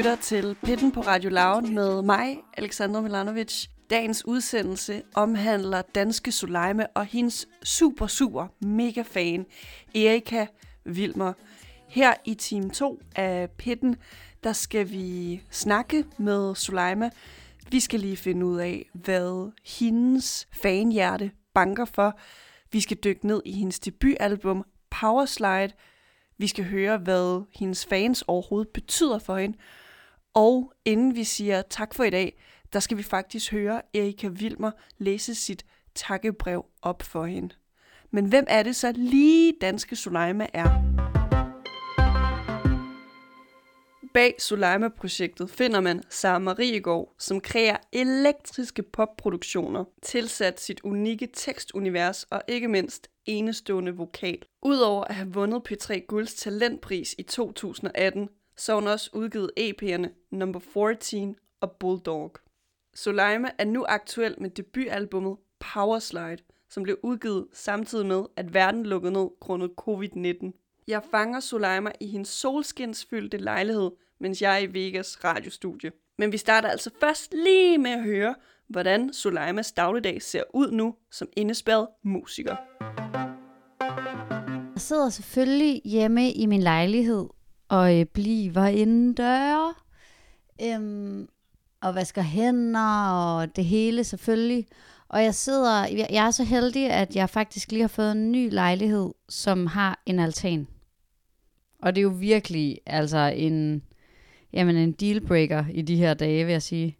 lytter til Pitten på Radio Loud med mig, Alexandra Milanovic. Dagens udsendelse omhandler danske Suleime og hendes super, super mega fan, Erika Vilmer. Her i team 2 af Pitten, der skal vi snakke med Suleima. Vi skal lige finde ud af, hvad hendes fanhjerte banker for. Vi skal dykke ned i hendes debutalbum Powerslide. Vi skal høre, hvad hendes fans overhovedet betyder for hende. Og inden vi siger tak for i dag, der skal vi faktisk høre Erika Vilmer læse sit takkebrev op for hende. Men hvem er det så lige danske Suleima er? Bag Suleima-projektet finder man Sara Mariegaard, som kræver elektriske popproduktioner, tilsat sit unikke tekstunivers og ikke mindst enestående vokal. Udover at have vundet P3 Gulds talentpris i 2018, så hun også udgivet EP'erne Number 14 og Bulldog. Soleima er nu aktuel med debutalbummet Powerslide, som blev udgivet samtidig med, at verden lukkede ned grundet covid-19. Jeg fanger Soleima i hendes solskinsfyldte lejlighed, mens jeg er i Vegas radiostudie. Men vi starter altså først lige med at høre, hvordan Soleimas dagligdag ser ud nu som indespærret musiker. Jeg sidder selvfølgelig hjemme i min lejlighed og øh, bliver indendør. Øhm, og vasker hænder og det hele selvfølgelig. Og jeg sidder, jeg er så heldig, at jeg faktisk lige har fået en ny lejlighed, som har en altan. Og det er jo virkelig altså en, jamen en dealbreaker i de her dage, vil jeg sige.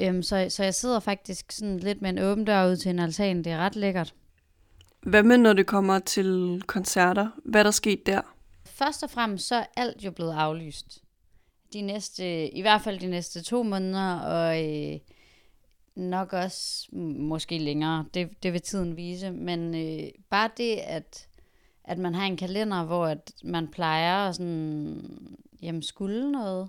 Øhm, så, så jeg sidder faktisk sådan lidt med en åben dør ud til en altan. Det er ret lækkert. Hvad med, når det kommer til koncerter? Hvad er der sket der? Først og fremmest så er alt jo blevet aflyst. De næste, i hvert fald de næste to måneder, og øh, nok også måske længere. Det, det vil tiden vise. Men øh, bare det, at, at man har en kalender, hvor at man plejer at sådan, jamen, skulle noget.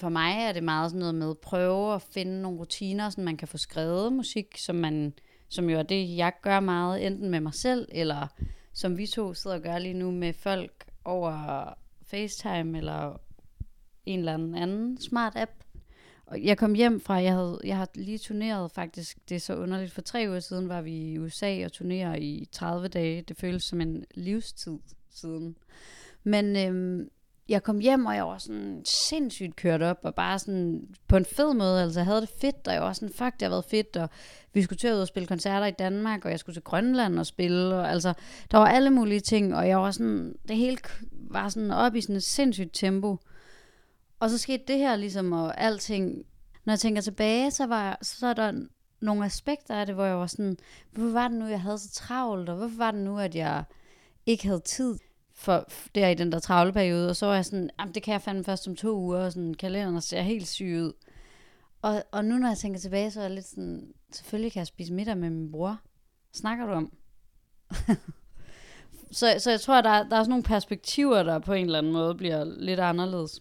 For mig er det meget sådan noget med at prøve at finde nogle rutiner, så man kan få skrevet musik, som man som jo er det, jeg gør meget, enten med mig selv, eller som vi to sidder og gør lige nu med folk over FaceTime, eller en eller anden, anden smart app. Og jeg kom hjem fra, jeg, havde, jeg har lige turneret faktisk, det er så underligt, for tre uger siden var vi i USA og turnerer i 30 dage. Det føles som en livstid siden. Men øhm, jeg kom hjem, og jeg var sådan sindssygt kørt op, og bare sådan på en fed måde, altså jeg havde det fedt, og jeg var sådan, fuck, det har været fedt, og vi skulle til at ud og spille koncerter i Danmark, og jeg skulle til Grønland og spille, og altså, der var alle mulige ting, og jeg var sådan, det hele var sådan op i sådan et sindssygt tempo. Og så skete det her ligesom, og alting, når jeg tænker tilbage, så, var, så er der nogle aspekter af det, hvor jeg var sådan, hvorfor var det nu, jeg havde så travlt, og hvorfor var det nu, at jeg ikke havde tid for der i den der travle periode, og så var jeg sådan, det kan jeg fandme først om to uger, og sådan, kalenderen ser helt syg ud. Og, og nu når jeg tænker tilbage, så er jeg lidt sådan, selvfølgelig kan jeg spise middag med min bror. Snakker du om? så, så jeg tror, at der, der er sådan nogle perspektiver, der på en eller anden måde bliver lidt anderledes.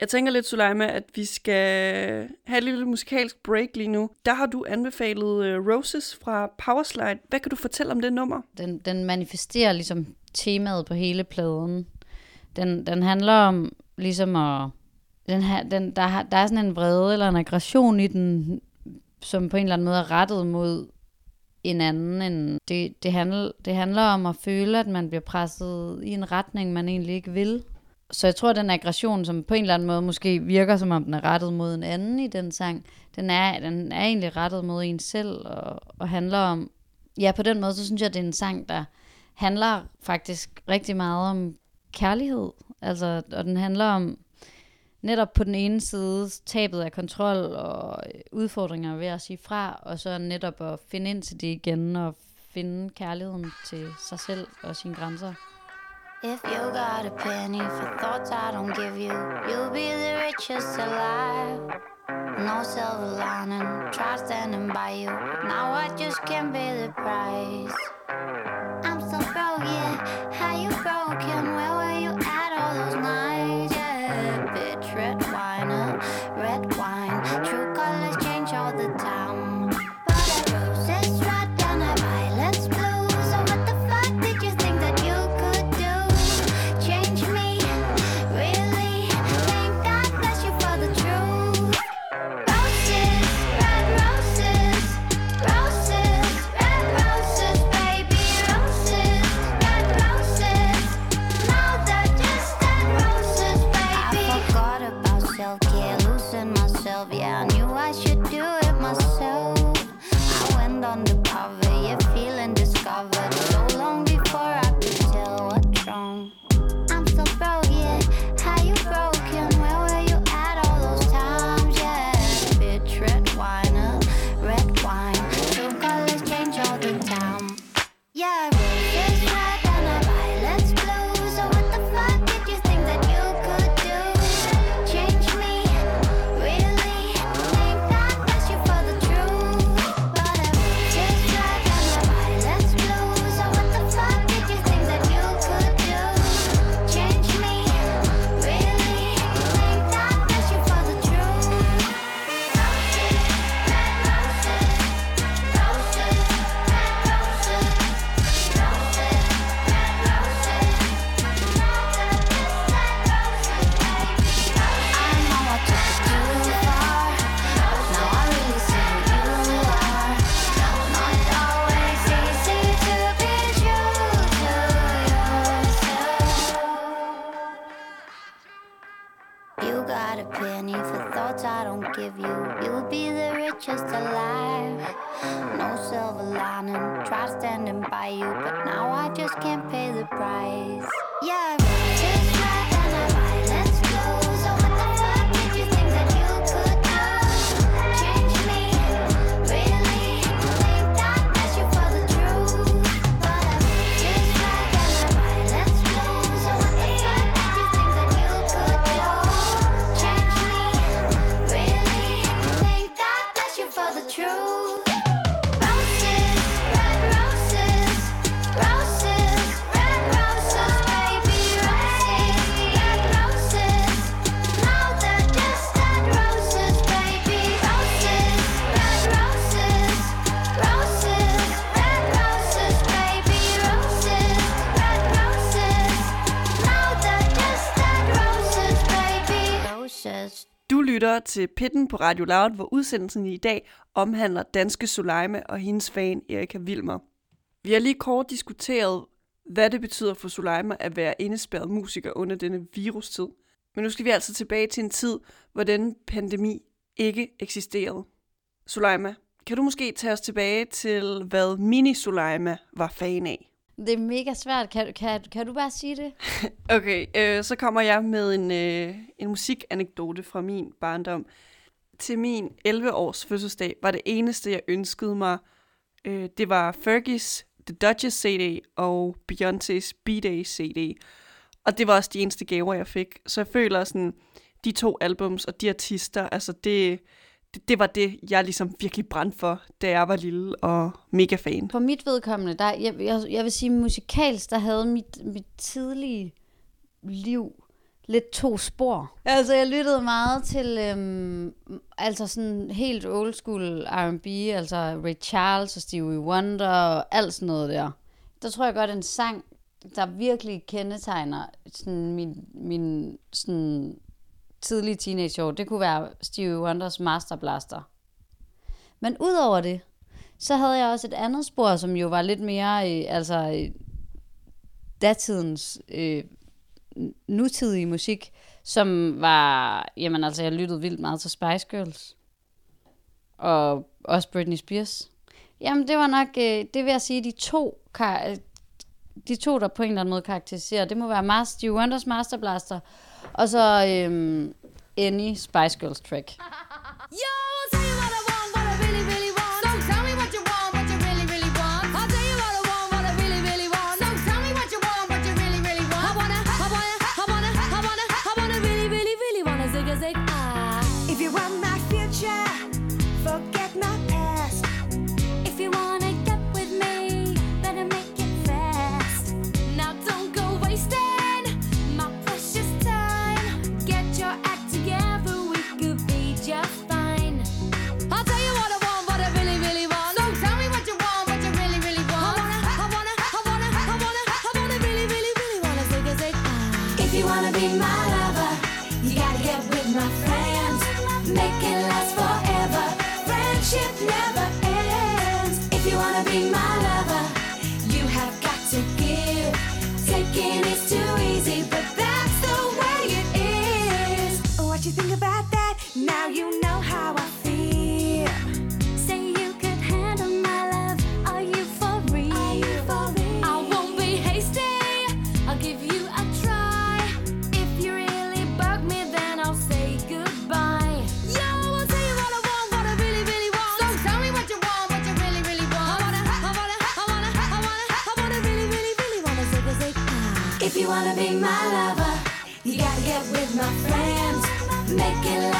Jeg tænker lidt, Suleima, at vi skal have et lille musikalsk break lige nu. Der har du anbefalet uh, Roses fra Powerslide. Hvad kan du fortælle om det nummer? Den, den manifesterer ligesom temaet på hele pladen. Den, den handler om ligesom at... Den her, den, der, der er sådan en vrede eller en aggression i den, som på en eller anden måde er rettet mod en anden. En, det, det, handler, det handler om at føle, at man bliver presset i en retning, man egentlig ikke vil. Så jeg tror, at den aggression, som på en eller anden måde måske virker, som om den er rettet mod en anden i den sang, den er, den er egentlig rettet mod en selv og, og handler om... Ja, på den måde, så synes jeg, at det er en sang, der handler faktisk rigtig meget om kærlighed. Altså, og den handler om netop på den ene side tabet af kontrol og øh, udfordringer ved at sige fra, og så netop at finde ind til det igen og finde kærligheden til sig selv og sine grænser. If you got a penny for thoughts I don't give you, you'll be the richest alive. No silver lining, try standing by you. Now I just can't be the price. thoughts I don't give you. You'll be the richest alive. No silver lining, try standing by you, but now I just can't pay the price. Yeah. Du lytter til Pitten på Radio Loud, hvor udsendelsen i dag omhandler danske Suleime og hendes fan Erika Vilmer. Vi har lige kort diskuteret, hvad det betyder for Suleima at være indespærret musiker under denne virustid. Men nu skal vi altså tilbage til en tid, hvor denne pandemi ikke eksisterede. Suleima, kan du måske tage os tilbage til, hvad Mini Suleima var fan af? Det er mega svært. Kan, kan, kan du bare sige det? Okay, øh, så kommer jeg med en, øh, en musikanekdote fra min barndom. Til min 11-års fødselsdag var det eneste, jeg ønskede mig, øh, det var Fergie's The Duchess CD og Beyoncé's B-Day CD. Og det var også de eneste gaver, jeg fik. Så jeg føler sådan, de to albums og de artister, altså det, det, det var det, jeg ligesom virkelig brændte for, da jeg var lille og mega fan. For mit vedkommende, der, jeg, jeg, jeg vil sige musikalsk, der havde mit, mit tidlige liv lidt to spor. Altså, jeg lyttede meget til, øhm, altså sådan helt old school R&B, altså Ray Charles og Stevie Wonder og alt sådan noget der. Der tror jeg godt, en sang, der virkelig kendetegner sådan min, min sådan tidlige teenageår, det kunne være Stevie Wonders Master Blaster. Men udover det, så havde jeg også et andet spor, som jo var lidt mere, øh, altså øh, datidens øh, nutidige musik, som var, jamen altså, jeg lyttede vildt meget til Spice Girls. Og også Britney Spears. Jamen, det var nok, øh, det vil jeg sige, de to, kar- de to, der på en eller anden måde karakteriserer, det må være Master, Stevie Wonders Master Blaster, og så øhm, Any Spice Girls track. Yo, with my friends. Make it last forever. Friendship never ends. If you wanna be my lover, you have got to give. Taking is too easy, but be my lover, you gotta get with my friends. Make it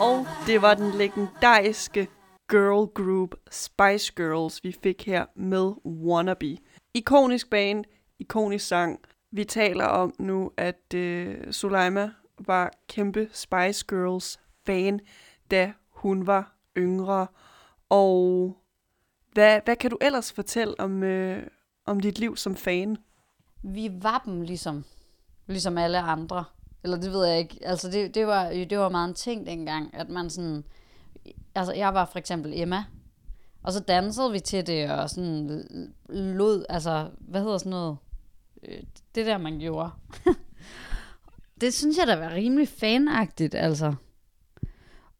Og det var den legendariske girl group Spice Girls, vi fik her med Wannabe. Ikonisk band, ikonisk sang. Vi taler om nu, at øh, Soleima var kæmpe Spice Girls fan, da hun var yngre. Og hvad, hvad kan du ellers fortælle om, øh, om dit liv som fan? Vi var dem ligesom, ligesom alle andre. Eller det ved jeg ikke. Altså det, det, var, det var meget en ting dengang, at man sådan... Altså jeg var for eksempel Emma, og så dansede vi til det, og sådan lod, altså, hvad hedder sådan noget? Øh, det der, man gjorde. det synes jeg da var rimelig fanagtigt, altså.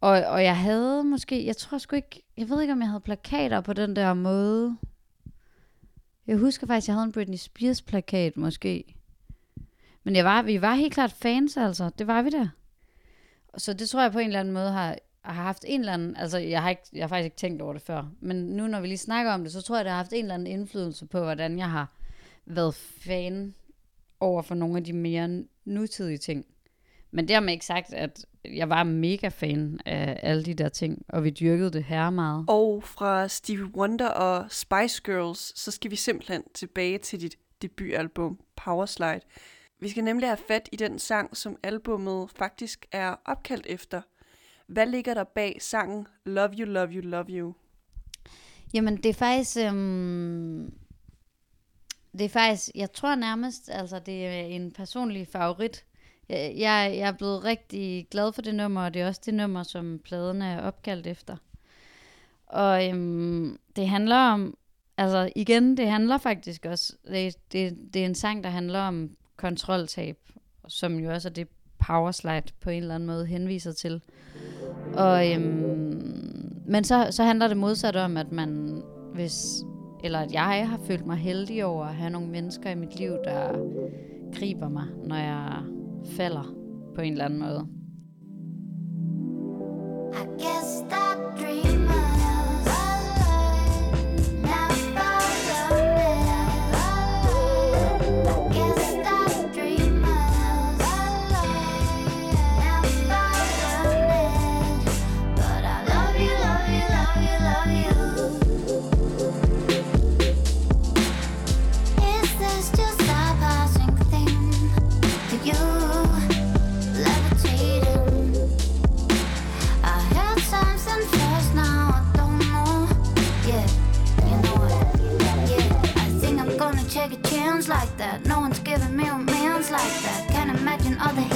Og, og jeg havde måske, jeg tror sgu ikke, jeg ved ikke, om jeg havde plakater på den der måde. Jeg husker faktisk, jeg havde en Britney Spears plakat, måske. Men jeg var, vi var helt klart fans, altså. Det var vi der. Så det tror jeg på en eller anden måde har, har haft en eller anden... Altså, jeg har, ikke, jeg har faktisk ikke tænkt over det før. Men nu, når vi lige snakker om det, så tror jeg, det har haft en eller anden indflydelse på, hvordan jeg har været fan over for nogle af de mere nutidige ting. Men dermed ikke sagt, at jeg var mega fan af alle de der ting, og vi dyrkede det her meget. Og fra Stevie Wonder og Spice Girls, så skal vi simpelthen tilbage til dit debutalbum Powerslide. Vi skal nemlig have fat i den sang, som albummet faktisk er opkaldt efter. Hvad ligger der bag sangen Love You, Love You, Love You? Jamen, det er faktisk... Øhm, det er faktisk, jeg tror nærmest, altså det er en personlig favorit. Jeg, jeg, er blevet rigtig glad for det nummer, og det er også det nummer, som pladen er opkaldt efter. Og øhm, det handler om, altså igen, det handler faktisk også, det, det, det er en sang, der handler om kontroltab, som jo også er det powerslide på en eller anden måde henviser til. Og, øhm, men så, så handler det modsat om, at man, hvis, eller at jeg har følt mig heldig over at have nogle mennesker i mit liv, der griber mig, når jeg falder på en eller anden måde. I guess that dream 아, 네.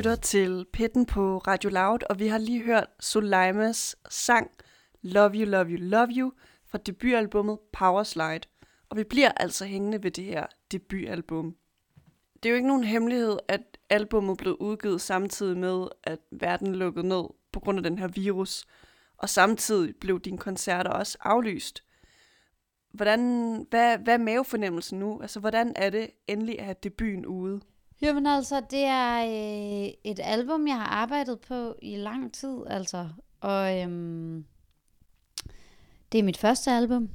Lytter til Pitten på Radio Loud, og vi har lige hørt Solaimas sang Love You, Love You, Love You fra debutalbummet Powerslide. Og vi bliver altså hængende ved det her debutalbum. Det er jo ikke nogen hemmelighed, at albummet blev udgivet samtidig med, at verden lukkede ned på grund af den her virus. Og samtidig blev dine koncerter også aflyst. Hvordan, hvad, hvad er mavefornemmelsen nu? Altså, hvordan er det endelig at have debuten ude? Jamen altså, det er øh, et album, jeg har arbejdet på i lang tid, altså. Og øhm, det er mit første album.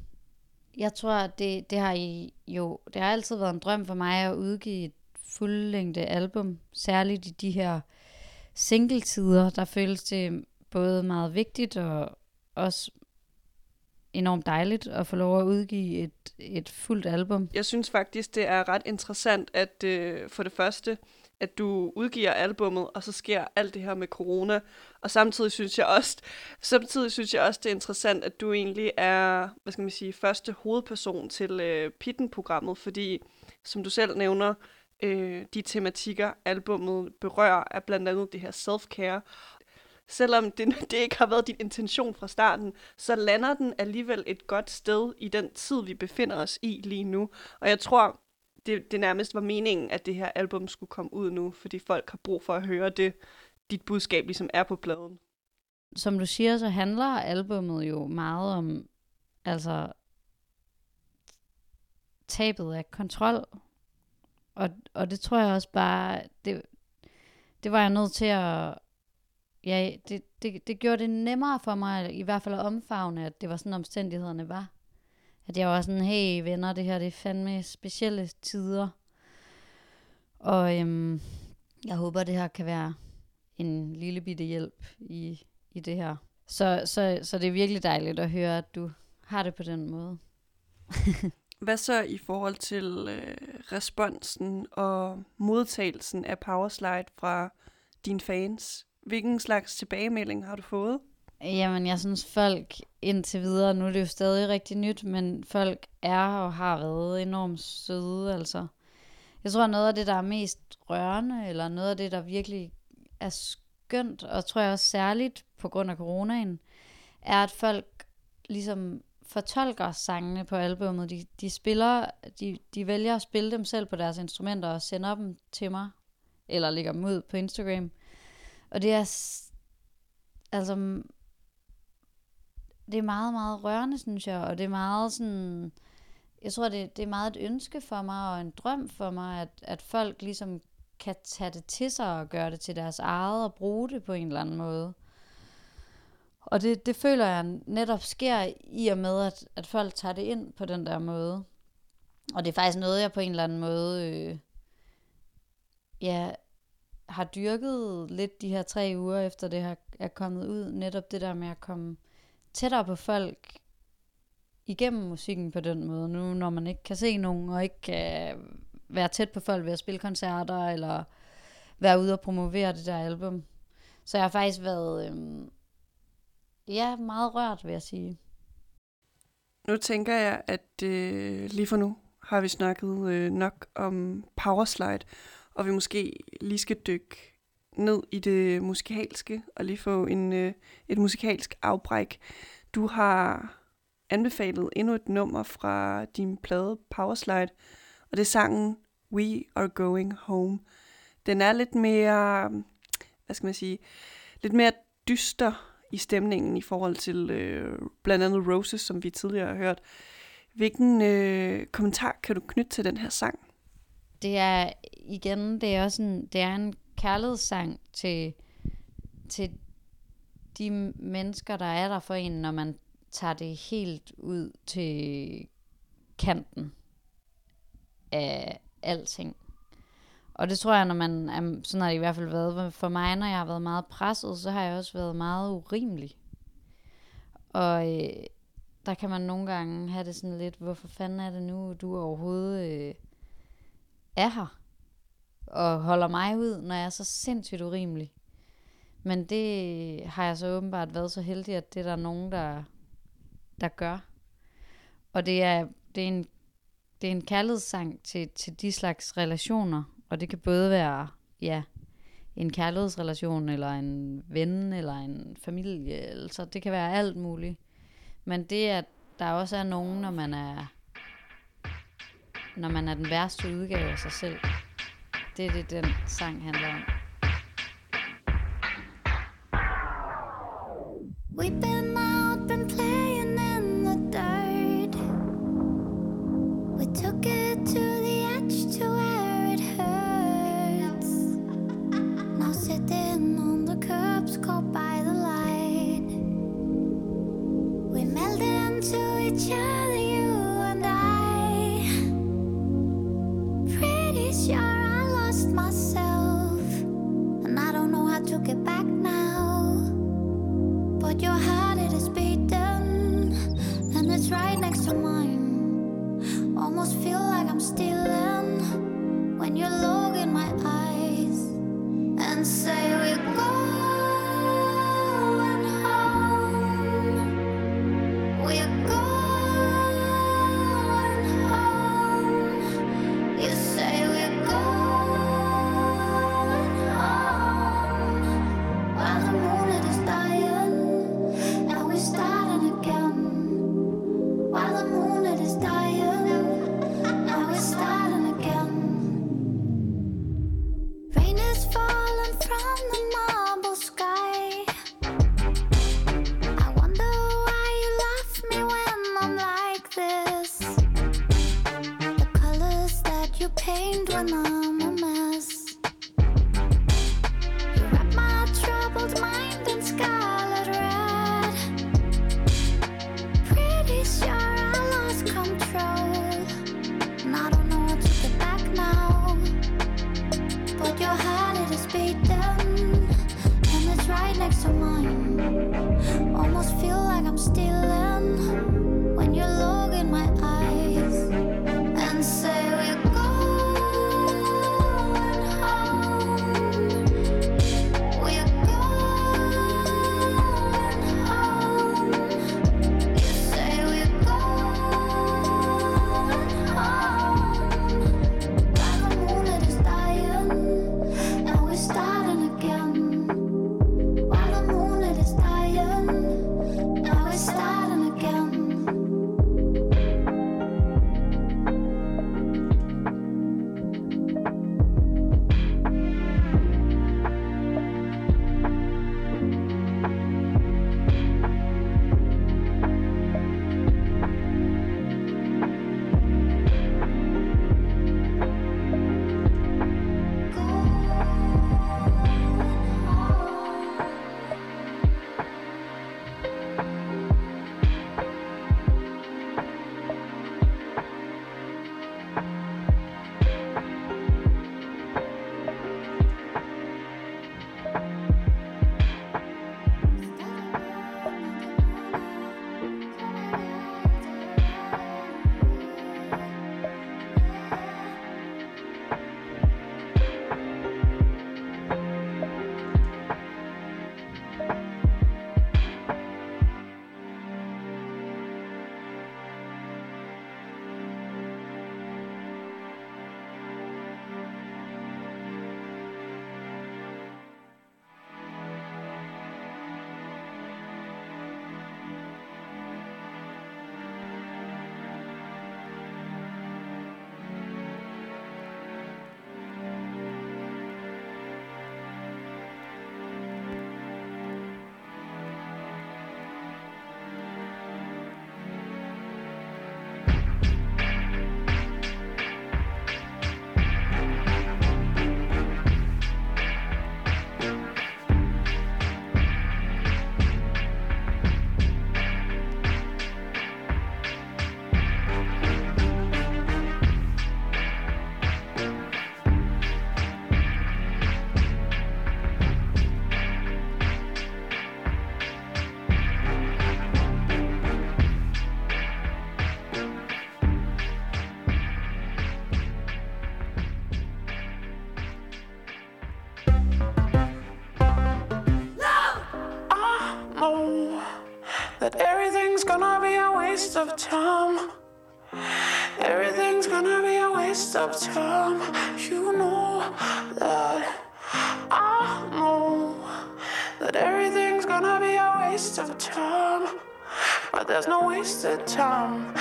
Jeg tror, det, det har I jo, det har altid været en drøm for mig at udgive et fuldlængde album. Særligt i de her singletider, der føles det både meget vigtigt og også enormt dejligt at få lov at udgive et, et fuldt album. Jeg synes faktisk, det er ret interessant, at øh, for det første, at du udgiver albummet, og så sker alt det her med corona. Og samtidig synes jeg også, samtidig synes jeg også det er interessant, at du egentlig er, hvad skal man sige, første hovedperson til øh, Pitten-programmet, fordi, som du selv nævner, øh, de tematikker, albummet berører, er blandt andet det her self-care. Selvom det, det ikke har været din intention fra starten, så lander den alligevel et godt sted i den tid, vi befinder os i lige nu. Og jeg tror, det, det nærmest var meningen, at det her album skulle komme ud nu, fordi folk har brug for at høre det, dit budskab ligesom er på pladen. Som du siger, så handler albummet jo meget om, altså, tabet af kontrol. Og, og det tror jeg også bare, det, det var jeg nødt til at, ja, det, det, det gjorde det nemmere for mig, i hvert fald at omfavne, at det var sådan omstændighederne var. At jeg var sådan, hey venner, det her det er fandme specielle tider. Og øhm, jeg håber, det her kan være en lille bitte hjælp i, i det her. Så, så, så det er virkelig dejligt at høre, at du har det på den måde. Hvad så i forhold til øh, responsen og modtagelsen af Powerslide fra dine fans? Hvilken slags tilbagemelding har du fået? Jamen, jeg synes folk indtil videre, nu er det jo stadig rigtig nyt, men folk er og har været enormt søde, altså. Jeg tror, noget af det, der er mest rørende, eller noget af det, der virkelig er skønt, og tror jeg også særligt på grund af coronaen, er, at folk ligesom fortolker sangene på albummet. De, de spiller, de, de vælger at spille dem selv på deres instrumenter og sender dem til mig, eller lægger dem ud på Instagram. Og det er, altså, det er meget, meget rørende, synes jeg, og det er meget sådan, jeg tror, det, det er meget et ønske for mig, og en drøm for mig, at, at folk ligesom kan tage det til sig og gøre det til deres eget, og bruge det på en eller anden måde. Og det, det føler jeg netop sker i og med, at, at folk tager det ind på den der måde. Og det er faktisk noget, jeg på en eller anden måde øh, ja, har dyrket lidt de her tre uger, efter det her er kommet ud. Netop det der med at komme tættere på folk igennem musikken på den måde. Nu når man ikke kan se nogen, og ikke kan være tæt på folk ved at spille koncerter, eller være ude og promovere det der album. Så jeg har faktisk været, øhm, ja, meget rørt, vil jeg sige. Nu tænker jeg, at øh, lige for nu har vi snakket øh, nok om Powerslide, og vi måske lige skal dykke ned i det musikalske, og lige få en, øh, et musikalsk afbræk. Du har anbefalet endnu et nummer fra din plade Powerslide, og det er sangen We Are Going Home. Den er lidt mere, hvad skal man sige, lidt mere dyster i stemningen i forhold til øh, blandt andet Roses, som vi tidligere har hørt. Hvilken øh, kommentar kan du knytte til den her sang? Det er igen, det er også en, det er en kærlighedssang til, til de mennesker, der er der for en, når man tager det helt ud til kanten af alting. Og det tror jeg, når man er, sådan har det i hvert fald været for mig, når jeg har været meget presset, så har jeg også været meget urimelig. Og øh, der kan man nogle gange have det sådan lidt, hvorfor fanden er det nu, du overhovedet øh, er her? Og holder mig ud, når jeg er så sindssygt urimelig. Men det har jeg så åbenbart været så heldig, at det er der nogen, der, der gør. Og det er, det er en, det er en kærlighedssang til, til de slags relationer. Og det kan både være, ja, en kærlighedsrelation, eller en ven, eller en familie. Altså, det kan være alt muligt. Men det, at der også er nogen, når man er, når man er den værste udgave af sig selv, det er det, den sang handler om. We've been there's no wasted time,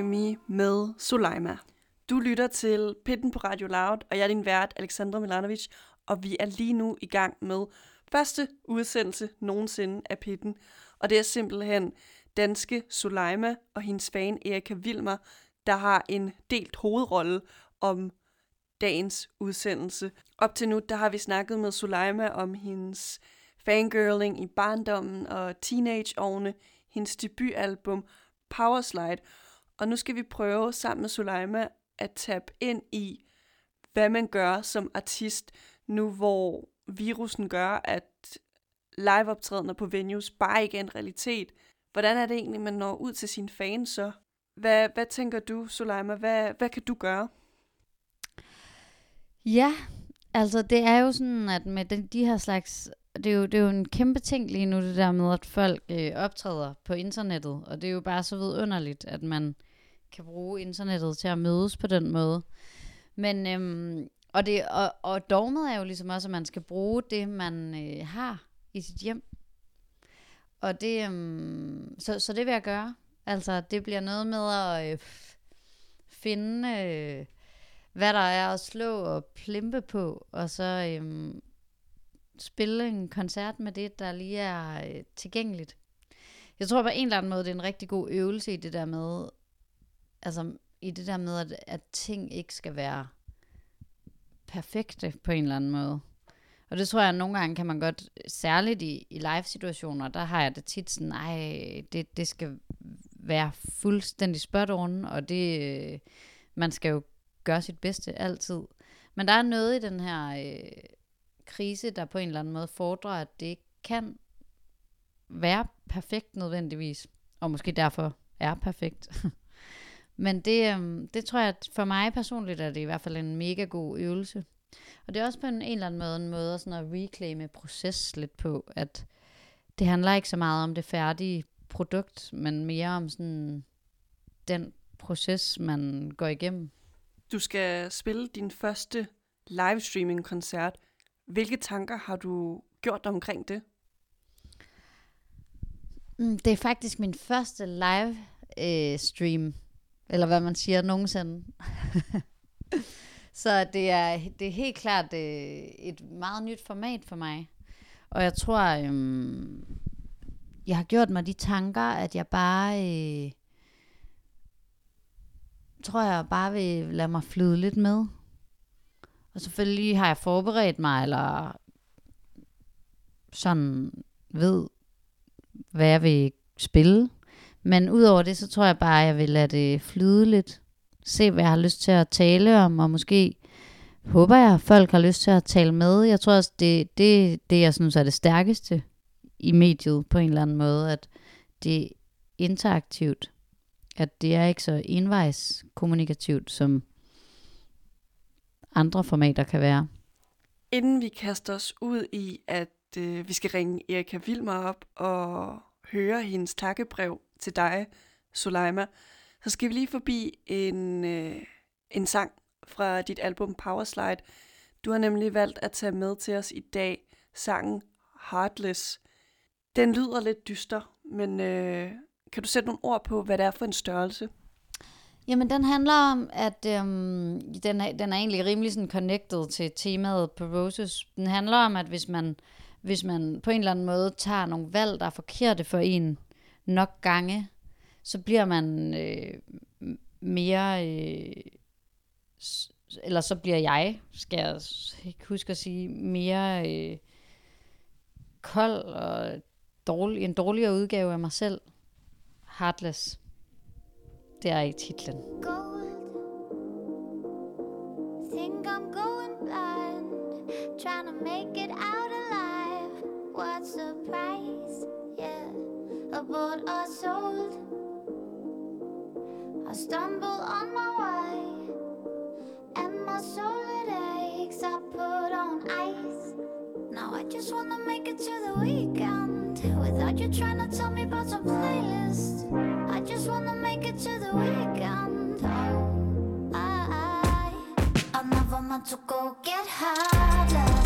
Me med Sulaima. Du lytter til Pitten på Radio Loud, og jeg er din vært, Alexandra Milanovic, og vi er lige nu i gang med første udsendelse nogensinde af Pitten, og det er simpelthen danske Sulaima og hendes fan Erika Vilmer, der har en delt hovedrolle om dagens udsendelse. Op til nu, der har vi snakket med Sulaima om hendes fangirling i barndommen og teenageårene, hendes debutalbum Powerslide, og nu skal vi prøve sammen med Suleima at tabe ind i, hvad man gør som artist, nu hvor virusen gør, at liveoptrædener på venues bare ikke er en realitet. Hvordan er det egentlig, man når ud til sine fans så? Hvad, hvad tænker du, Suleima? Hvad, hvad kan du gøre? Ja, altså det er jo sådan, at med den, de her slags, det er, jo, det er jo en kæmpe ting lige nu, det der med, at folk øh, optræder på internettet, og det er jo bare så vidunderligt, at man kan bruge internettet til at mødes på den måde. Men, øhm, og, det, og, og dogmet er jo ligesom også, at man skal bruge det, man øh, har i sit hjem. Og det, øhm, så, så det vil jeg gøre. Altså, det bliver noget med at øh, finde, øh, hvad der er at slå og plimpe på, og så øhm, spille en koncert med det, der lige er øh, tilgængeligt. Jeg tror på en eller anden måde, det er en rigtig god øvelse i det der med, altså i det der med, at, at ting ikke skal være perfekte på en eller anden måde. Og det tror jeg, at nogle gange kan man godt, særligt i, i live-situationer, der har jeg det tit sådan, nej, det, det skal være fuldstændig spot on, og det, øh, man skal jo gøre sit bedste altid. Men der er noget i den her øh, krise, der på en eller anden måde fordrer, at det ikke kan være perfekt nødvendigvis, og måske derfor er perfekt. Men det, øhm, det tror jeg, at for mig personligt er det i hvert fald en mega god øvelse. Og det er også på en, en eller anden måde en måde sådan at reclaime proces lidt på, at det handler ikke så meget om det færdige produkt, men mere om sådan den proces, man går igennem. Du skal spille din første livestreaming-koncert. Hvilke tanker har du gjort dig omkring det? Mm, det er faktisk min første live øh, stream, eller hvad man siger nogensinde. Så det er, det er helt klart øh, et meget nyt format for mig. Og jeg tror, øh, jeg har gjort mig de tanker, at jeg bare, øh, tror jeg bare vil lade mig flyde lidt med. Og selvfølgelig har jeg forberedt mig, eller sådan ved, hvad jeg vil spille. Men udover det, så tror jeg bare, at jeg vil lade det flyde lidt. Se, hvad jeg har lyst til at tale om, og måske håber jeg, at folk har lyst til at tale med. Jeg tror også, det det, det jeg synes er det stærkeste i mediet på en eller anden måde, at det er interaktivt. At det er ikke så envejs kommunikativt, som andre formater kan være. Inden vi kaster os ud i, at øh, vi skal ringe Erika Vilmer op og høre hendes takkebrev til dig, Suleima, så skal vi lige forbi en, øh, en sang fra dit album Powerslide. Du har nemlig valgt at tage med til os i dag sangen Heartless. Den lyder lidt dyster, men øh, kan du sætte nogle ord på, hvad det er for en størrelse? Jamen, den handler om, at øhm, den, er, den er egentlig rimelig sådan connected til temaet på Roses. Den handler om, at hvis man, hvis man på en eller anden måde tager nogle valg, der er forkerte for en nok gange, så bliver man øh, mere... Øh, s- eller så bliver jeg, skal jeg ikke huske at sige, mere øh, kold og dårlig, en dårligere udgave af mig selv. Heartless. Det er i titlen. gold. Think I'm going blind, trying to make it out alive. What's the price? Yeah, or sold. I stumble on my way, and my soul it aches. I put on ice. Now I just wanna make it to the weekend without you trying to tell me about some playlist. I just wanna make it to the weekend. Oh, I, I never meant to go get heartless.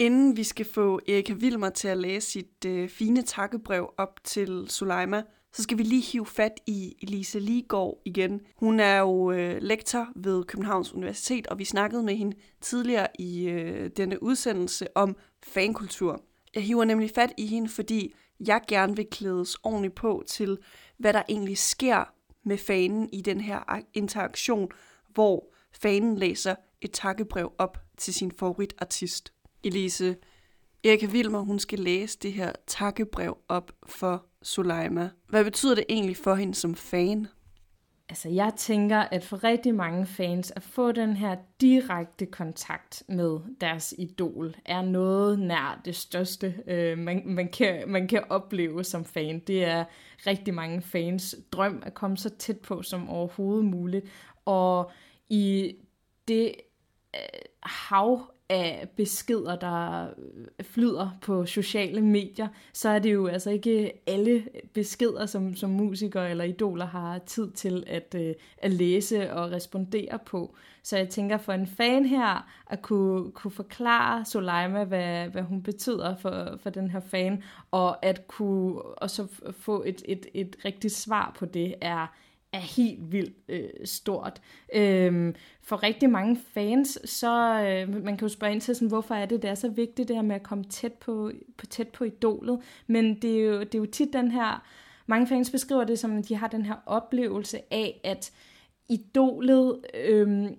Inden vi skal få Erika Vilmer til at læse sit øh, fine takkebrev op til Suleima, så skal vi lige hive fat i Elise Ligård igen. Hun er jo øh, lektor ved Københavns Universitet, og vi snakkede med hende tidligere i øh, denne udsendelse om fankultur. Jeg hiver nemlig fat i hende, fordi jeg gerne vil klædes ordentligt på til, hvad der egentlig sker med fanen i den her interaktion, hvor fanen læser et takkebrev op til sin favoritartist. Elise, Erika Vilmer, hun skal læse det her takkebrev op for Suleima. Hvad betyder det egentlig for hende som fan? Altså, jeg tænker, at for rigtig mange fans, at få den her direkte kontakt med deres idol, er noget nær det største, øh, man, man, kan, man kan opleve som fan. Det er rigtig mange fans drøm at komme så tæt på som overhovedet muligt. Og i det øh, hav af beskeder, der øh, flyder på sociale medier, så er det jo altså ikke alle beskeder, som, som musikere eller idoler har tid til at, øh, at læse og respondere på. Så jeg tænker for en fan her, at kunne, kunne forklare Soleima, hvad, hvad hun betyder for, for den her fan, og at kunne også få et, et, et rigtigt svar på det, er er helt vildt øh, stort. Øhm, for rigtig mange fans, så øh, man kan jo spørge ind til, sådan, hvorfor er det, det er så vigtigt, det her med at komme tæt på, på, tæt på idolet. Men det er, jo, det er jo tit den her, mange fans beskriver det som, at de har den her oplevelse af, at idolet øh,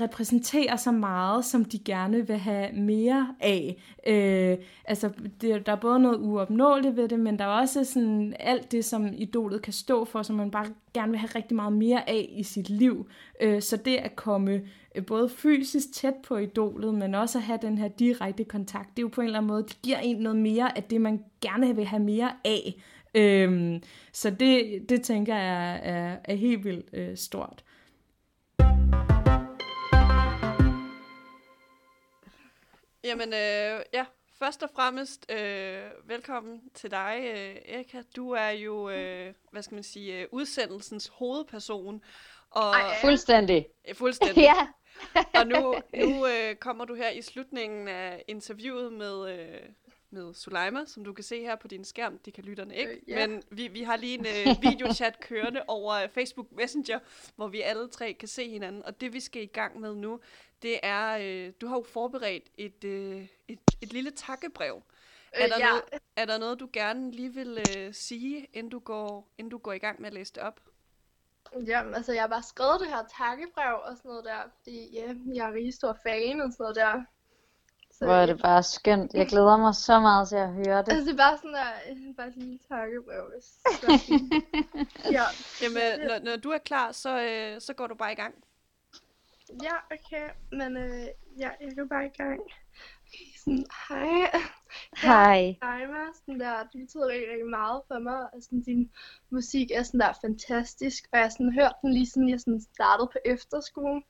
repræsenterer så meget, som de gerne vil have mere af. Øh, altså, det, der er både noget uopnåeligt ved det, men der er også sådan alt det, som idolet kan stå for, som man bare gerne vil have rigtig meget mere af i sit liv. Øh, så det at komme øh, både fysisk tæt på idolet, men også at have den her direkte kontakt, det er jo på en eller anden måde, det giver en noget mere af det, man gerne vil have mere af. Øh, så det, det tænker jeg er, er, er helt vildt øh, stort. Jamen, øh, ja, først og fremmest øh, velkommen til dig, øh, Erika. Du er jo, øh, hvad skal man sige, øh, udsendelsens hovedperson. Og, Ej, fuldstændig. Øh, fuldstændig. ja. og nu, nu øh, kommer du her i slutningen af interviewet med, øh, med Suleima, som du kan se her på din skærm. Det kan lytterne ikke. Øh, ja. Men vi, vi har lige en øh, videochat kørende over øh, Facebook Messenger, hvor vi alle tre kan se hinanden. Og det vi skal i gang med nu, det er, øh, du har jo forberedt et, øh, et, et lille takkebrev. Er Øh, der, ja. noget, er der noget, du gerne lige vil øh, sige, inden du, går, inden du går i gang med at læse det op? Jamen, altså, jeg har bare skrevet det her takkebrev og sådan noget der, fordi ja, jeg er rigtig stor fan og sådan noget der. Så, Hvor er det bare skønt. Jeg glæder mig så meget til at høre det. Altså, det er bare sådan der, øh, bare sådan en lille takkebrev. ja, Jamen, når, når du er klar, så, øh, så går du bare i gang. ja, okay, men øh, ja, jeg går bare i gang. Okay, sådan, hej. Hej. Hej. Sådan der, det betyder rigtig, rigtig meget for mig, og sådan, din musik er sådan der fantastisk, og jeg har sådan hørt den lige siden jeg sådan startede på efterskolen,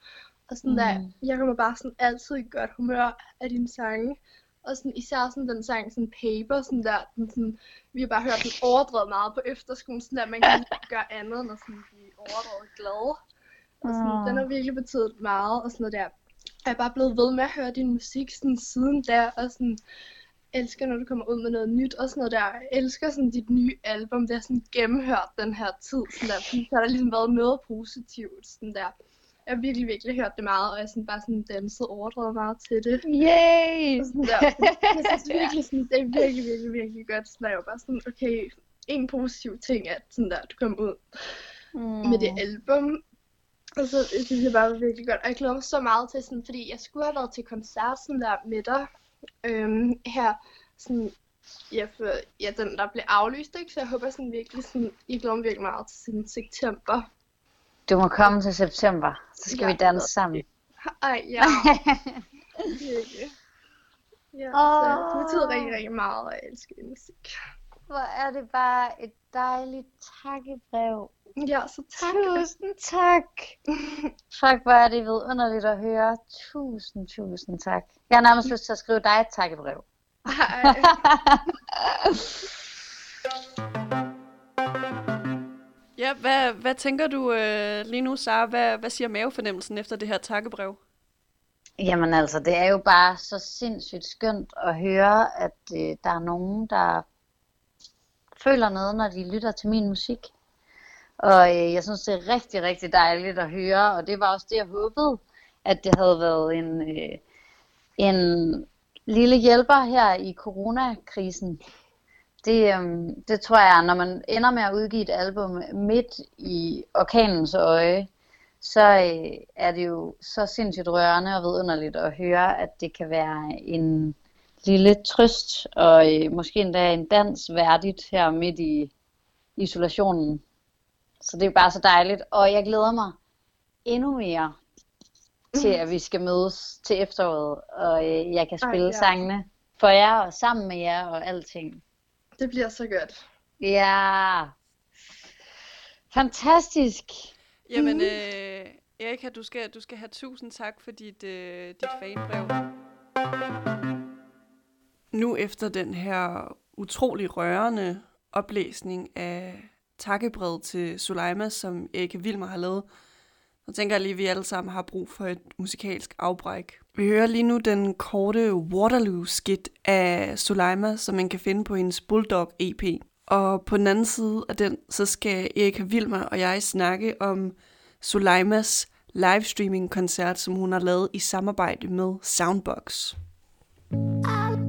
og sådan mm. der, jeg kommer bare sådan altid i godt humør af dine sange, og sådan, især sådan den sang, sådan Paper, sådan der, den sådan, vi har bare hørt den overdrevet meget på efterskolen, sådan der, man kan gøre andet end at sådan blive overdrevet glad. Og sådan, Åh. den har virkelig betydet meget, og sådan noget der. Jeg er bare blevet ved med at høre din musik sådan siden der, og sådan, elsker, når du kommer ud med noget nyt og sådan noget der. Jeg elsker sådan dit nye album, det er sådan gennemhørt den her tid, sådan der, så har der ligesom været noget positivt, sådan der. Jeg har virkelig, virkelig hørt det meget, og jeg sådan bare sådan danset overdrevet meget til det. Yay! Og sådan der. Jeg synes virkelig, sådan, det er virkelig, virkelig, virkelig godt. Der, jeg var bare sådan, okay, en positiv ting, at sådan der, du kom ud Mm. med det album. Og så det synes jeg bare var virkelig godt. Og jeg glæder mig så meget til sådan, fordi jeg skulle have været til koncert sådan der med dig øhm, her. Sådan, ja, for, ja, den der blev aflyst, ikke? Så jeg håber sådan virkelig sådan, jeg glæder mig virkelig meget til sådan september. Du må komme til september, så skal Ja. vi danse sammen. Ej, ja. virkelig. Ja, så det betyder rigtig, rigtig meget, og jeg elsker musik. Hvor er det bare et dejligt takkebrev. Ja, så tak. Tusind tak. Fuck, hvor er det vidunderligt at høre. Tusind, tusind tak. Jeg har nærmest lyst til at skrive dig et takkebrev. Ej, Ja, hvad, hvad tænker du øh, lige nu, Sara? Hvad, hvad siger mavefornemmelsen efter det her takkebrev? Jamen altså, det er jo bare så sindssygt skønt at høre, at øh, der er nogen, der føler noget, når de lytter til min musik. Og øh, jeg synes, det er rigtig, rigtig dejligt at høre, og det var også det, jeg håbede, at det havde været en, øh, en lille hjælper her i coronakrisen. Det, øhm, det tror jeg, når man ender med at udgive et album midt i orkanens øje, så øh, er det jo så sindssygt rørende og vidunderligt at høre, at det kan være en lille trøst og øh, måske endda en dans værdigt her midt i isolationen. Så det er bare så dejligt, og jeg glæder mig endnu mere til, at vi skal mødes til efteråret, og øh, jeg kan Ej, spille ja. sangene for jer og sammen med jer og alting. Det bliver så godt. Ja, fantastisk. Jamen, øh, Erika, du skal, du skal have tusind tak for dit, øh, dit fanbrev. Nu efter den her utrolig rørende oplæsning af takkebrevet til Suleima, som Erika Vilmer har lavet, så tænker jeg lige, at vi alle sammen har brug for et musikalsk afbræk. Vi hører lige nu den korte Waterloo-skit af Suleima, som man kan finde på hendes Bulldog EP. Og på den anden side af den, så skal Erika Vilmer og jeg snakke om Suleimas livestreaming-koncert, som hun har lavet i samarbejde med Soundbox. I'll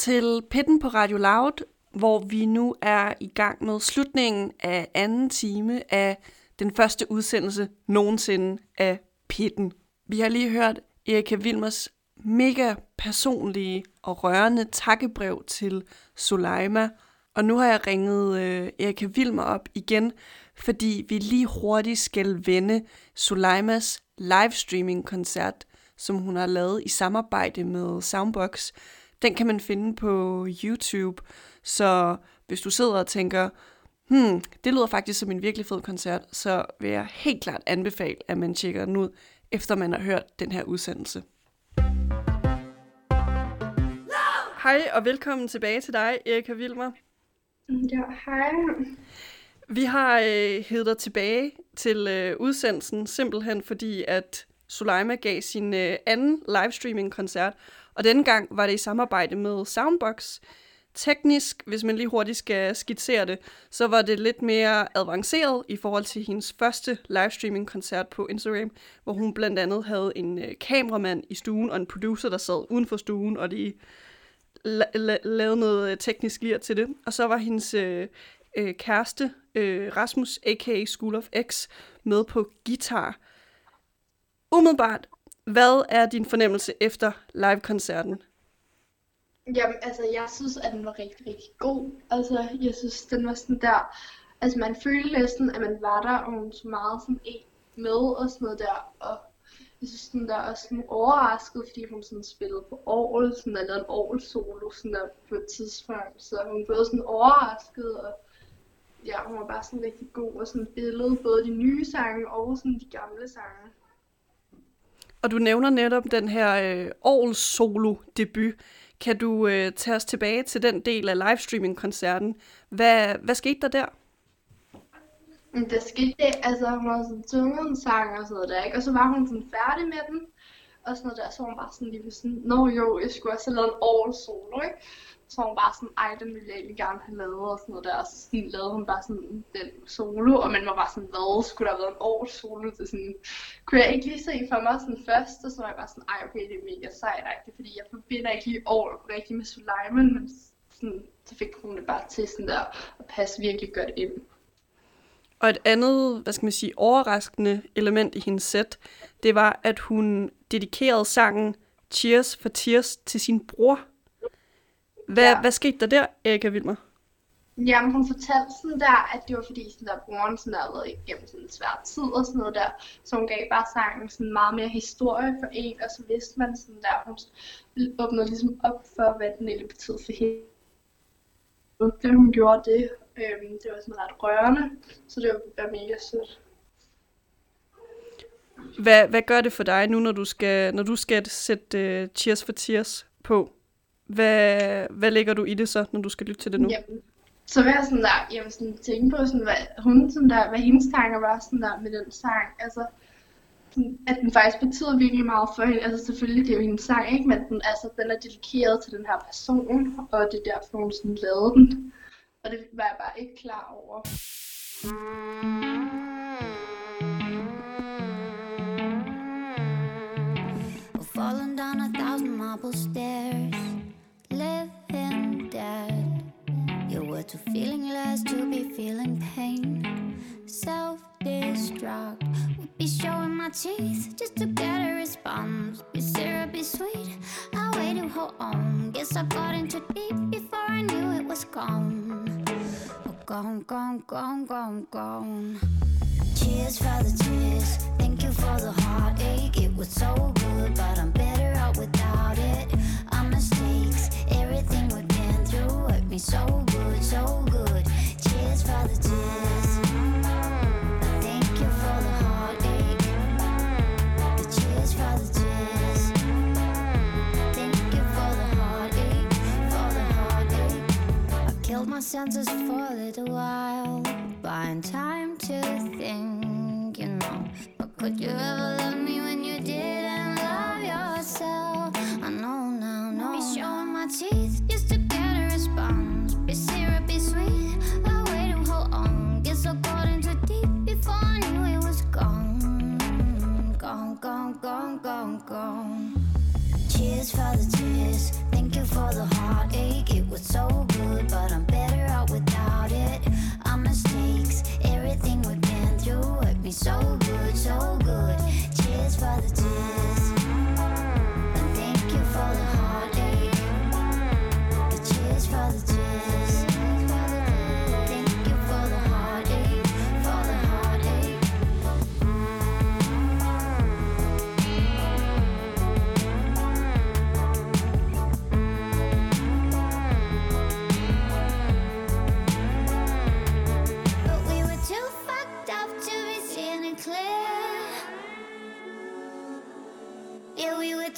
til Pitten på Radio Loud, hvor vi nu er i gang med slutningen af anden time af den første udsendelse nogensinde af Pitten. Vi har lige hørt Erika Vilmers mega personlige og rørende takkebrev til Suleima, og nu har jeg ringet øh, Erika Vilmer op igen, fordi vi lige hurtigt skal vende Suleimas livestreaming-koncert, som hun har lavet i samarbejde med Soundbox. Den kan man finde på YouTube, så hvis du sidder og tænker, hmm, det lyder faktisk som en virkelig fed koncert, så vil jeg helt klart anbefale, at man tjekker den ud, efter man har hørt den her udsendelse. Hej og velkommen tilbage til dig, Erika Vilmer. Ja, hej. Vi har øh, hævet dig tilbage til øh, udsendelsen, simpelthen fordi, at Soleima gav sin øh, anden livestreaming-koncert, og denne gang var det i samarbejde med Soundbox. Teknisk, hvis man lige hurtigt skal skitsere det, så var det lidt mere avanceret i forhold til hendes første livestreaming-koncert på Instagram, hvor hun blandt andet havde en øh, kameramand i stuen og en producer, der sad uden for stuen, og de la- la- lavede noget øh, teknisk lir til det. Og så var hendes øh, øh, kæreste, øh, Rasmus, a.k.a. School of X, med på guitar. Umiddelbart, hvad er din fornemmelse efter live-koncerten? Jamen, altså, jeg synes, at den var rigtig, rigtig god. Altså, jeg synes, den var sådan der... Altså, man følte næsten, at man var der, og hun så meget sådan en med og sådan noget der. Og jeg synes, den der også sådan overrasket, fordi hun sådan spillede på Aarhus, sådan der lavede en Aarhus solo sådan der på et tidspunkt. Så hun blev sådan overrasket, og ja, hun var bare sådan rigtig god og sådan billede både de nye sange og sådan de gamle sange. Og du nævner netop den her øh, Aarhus solo debut. Kan du øh, tage os tilbage til den del af livestreaming-koncerten? Hvad, hvad skete der der? Der skete det, altså hun havde sådan sunget en sang og sådan noget der, ikke? Og så var hun sådan færdig med den, og sådan noget der, så var hun bare sådan lige sådan, Nå jo, jeg skulle også have lavet en all solo, ikke? Så var hun bare sådan, ej, den ville jeg egentlig gerne have lavet, og sådan noget der, og så sådan, lavede hun bare sådan den solo, og man var bare sådan, hvad, skulle der have været en års solo til sådan, kunne jeg ikke lige se for mig sådan først, og så var jeg bare sådan, ej, okay, det er mega sejt, ikke? fordi jeg forbinder ikke lige år rigtig med Suleiman, men sådan, så fik hun det bare til sådan der, at passe virkelig godt ind. Og et andet, hvad skal man sige, overraskende element i hendes sæt, det var, at hun dedikerede sangen Cheers for Tears til sin bror. Hvad, Ja. hvad skete der der, Erika Vilmer? Jamen, hun fortalte sådan der, at det var fordi, sådan der, broren sådan der, havde været igennem sådan en svær tid og sådan noget der. Så hun gav bare sangen sådan meget mere historie for en, og så vidste man sådan der, hun åbnede ligesom op for, hvad den egentlig betød for hende. Da hun gjorde det, øhm, det var sådan ret rørende, så det var, mega sødt. Hvad, hvad gør det for dig nu, når du skal, når du skal sætte uh, Cheers for Tears på? Hvad, hvad lægger du i det så, når du skal lytte til det nu? Jamen, så vil jeg sådan der, jeg vil sådan tænke på, sådan, hvad, hun, sådan der, hvad hendes tanker var sådan der med den sang. Altså, sådan, at den faktisk betyder virkelig meget for hende. Altså selvfølgelig, det er jo hendes sang, ikke? Men den, altså, den er dedikeret til den her person, og det er derfor, hun sådan lavede den. Og det var jeg bare ikke klar over. Falling down a thousand marble stairs, living dead. You were too feelingless to be feeling pain. Self destruct. Would be showing my teeth just to get a response. Be syrupy sweet. I waited, hold on. Guess I got into deep before I knew it was gone. Oh, gone, gone, gone, gone, gone. Cheers for the tears. Thank you for the heartache. It was so good, but I'm better out without it. Our mistakes, everything we've been through me so good, so good. Cheers for the tears. Mm-hmm. Thank you for the heartache. The cheers for the tears. Mm-hmm. Thank you for the heartache, for the heartache. I killed my senses for a little while, buying time to think, you know. But could you ever love me when you didn't love yourself? My teeth just to get a response. Be syrupy sweet. I waited, hold on. Guess I got in too deep before I knew it was gone. Gone, gone, gone, gone, gone. Cheers for the tears. Thank you for the heartache. It was so good, but I'm better out without it. Our mistakes, everything we've been through hurt me so good, so good. Cheers for the tears.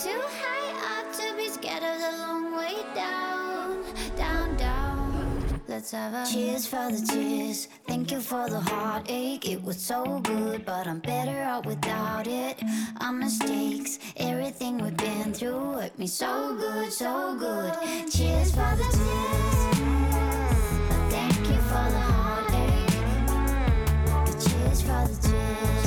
Too high up to be scared of the long way down, down, down. Let's have a cheers for the tears. Thank you for the heartache. It was so good, but I'm better out without it. Our mistakes, everything we've been through hurt me so good, so good. Cheers for the tears. Thank you for the heartache. Cheers for the tears.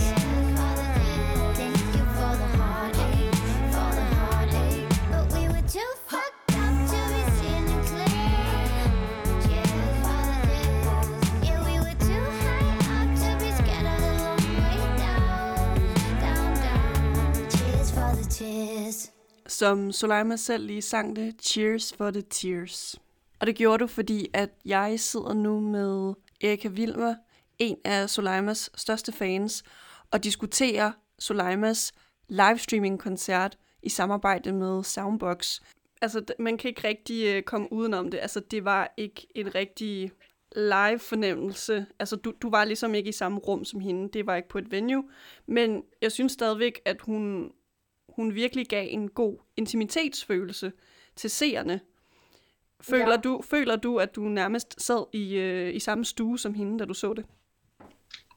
Som Soleima selv lige sang det, Cheers for the Tears. Og det gjorde du, fordi at jeg sidder nu med Erika Vilmer, en af Soleimas største fans, og diskuterer Soleimas livestreaming-koncert i samarbejde med Soundbox. Altså, man kan ikke rigtig øh, komme udenom det. Altså, det var ikke en rigtig live-fornemmelse. Altså, du, du var ligesom ikke i samme rum som hende. Det var ikke på et venue. Men jeg synes stadigvæk, at hun, hun virkelig gav en god intimitetsfølelse til seerne. Føler, Ja. du, føler du, at du nærmest sad i, øh, i samme stue som hende, da du så det?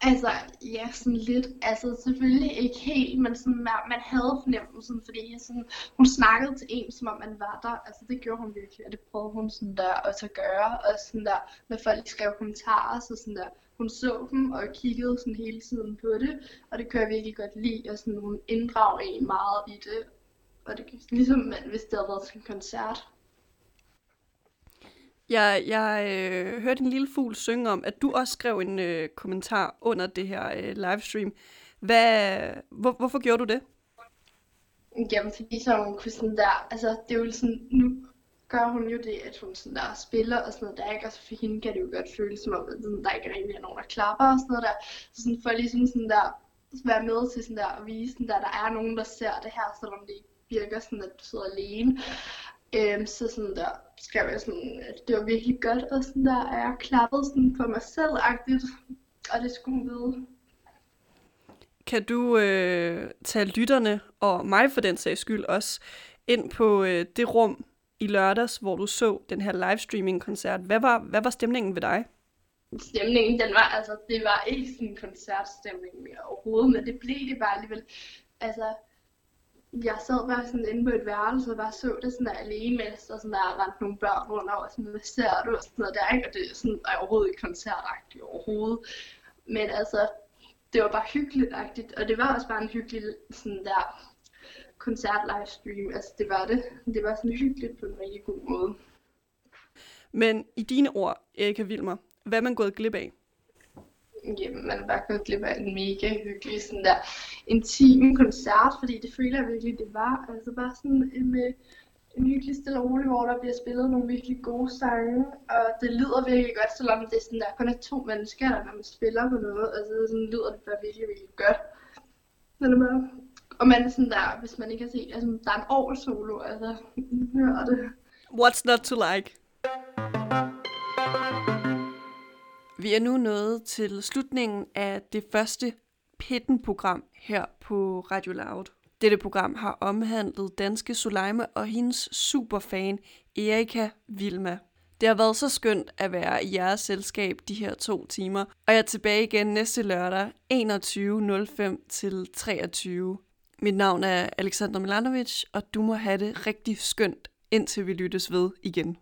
Altså, ja, sådan lidt. Altså, selvfølgelig ikke helt, men sådan, man, havde fornemmelsen, fordi sådan, hun snakkede til en, som om man var der. Altså, det gjorde hun virkelig, og det prøvede hun sådan der også at gøre. Og sådan der, når folk skrev kommentarer, så sådan der, hun så dem og kiggede sådan hele tiden på det. Og det kunne jeg virkelig godt lide, og sådan, hun inddrag en meget i det. Og det er ligesom, man, hvis det havde været til en koncert. Jeg, jeg øh, hørte en lille fugl synge om, at du også skrev en øh, kommentar under det her øh, livestream. Hvad, hvor, hvorfor gjorde du det? Jamen, fordi så hun kunne sådan der, altså det er jo sådan, nu, gør hun jo det, at hun sådan der spiller og sådan noget der, ikke? Og så for hende kan det jo godt føles som om, at sådan, der ikke rigtig er nogen, der klapper og sådan noget der. Så sådan for ligesom sådan der, være med til sådan der, at vise sådan der, der er nogen, der ser det her, selvom det ikke virker sådan, at du sidder alene. Øhm, så sådan der skrev jeg sådan, at det var virkelig godt, og sådan der, er jeg klappede sådan på mig selv-agtigt, og det skulle hun vide. Kan du øh, tage lytterne, og mig for den sags skyld også, ind på øh, det rum i lørdags, hvor du så den her livestreaming-koncert. Hvad var, hvad var stemningen ved dig? Stemningen, den var, altså, det var ikke sådan en koncertstemning mere overhovedet, men det blev det bare alligevel. Altså, jeg sad bare sådan inde på et værelse og bare så det sådan der alene, mens der sådan der rendte nogle børn rundt over, sådan, hvad ser du, og sådan noget der, ikke? Og det er sådan er overhovedet ikke koncertagtigt overhovedet. Men altså, det var bare hyggeligt, og det var også bare en hyggelig sådan der koncert livestream, altså det var det. Det var sådan hyggeligt på en rigtig god måde. Men i dine ord, Erika Wilmer, hvad er man gået glip af? Jamen, man bare gået glip af en mega hyggelig sådan der intim koncert, fordi det føler jeg virkelig, det var. Altså bare sådan en, med en hyggelig stille og rolig, hvor der bliver spillet nogle virkelig gode sange, og det lyder virkelig godt, selvom det er sådan der kun er to mennesker, der når man spiller på noget, altså sådan lyder det bare virkelig, virkelig godt. Men det bare, og man er sådan der, hvis man ikke har set, altså der er en over solo, altså, hør det. What's not to like? Vi er nu nået til slutningen af det første Pitten-program her på Radio Loud. Dette program har omhandlet danske Suleima og hendes superfan Erika Vilma. Det har været så skønt at være i jeres selskab de her to timer, og jeg er tilbage igen næste lørdag 21.05 til 23. Mit navn er Alexander Milanovic, og du må have det rigtig skønt, indtil vi lyttes ved igen.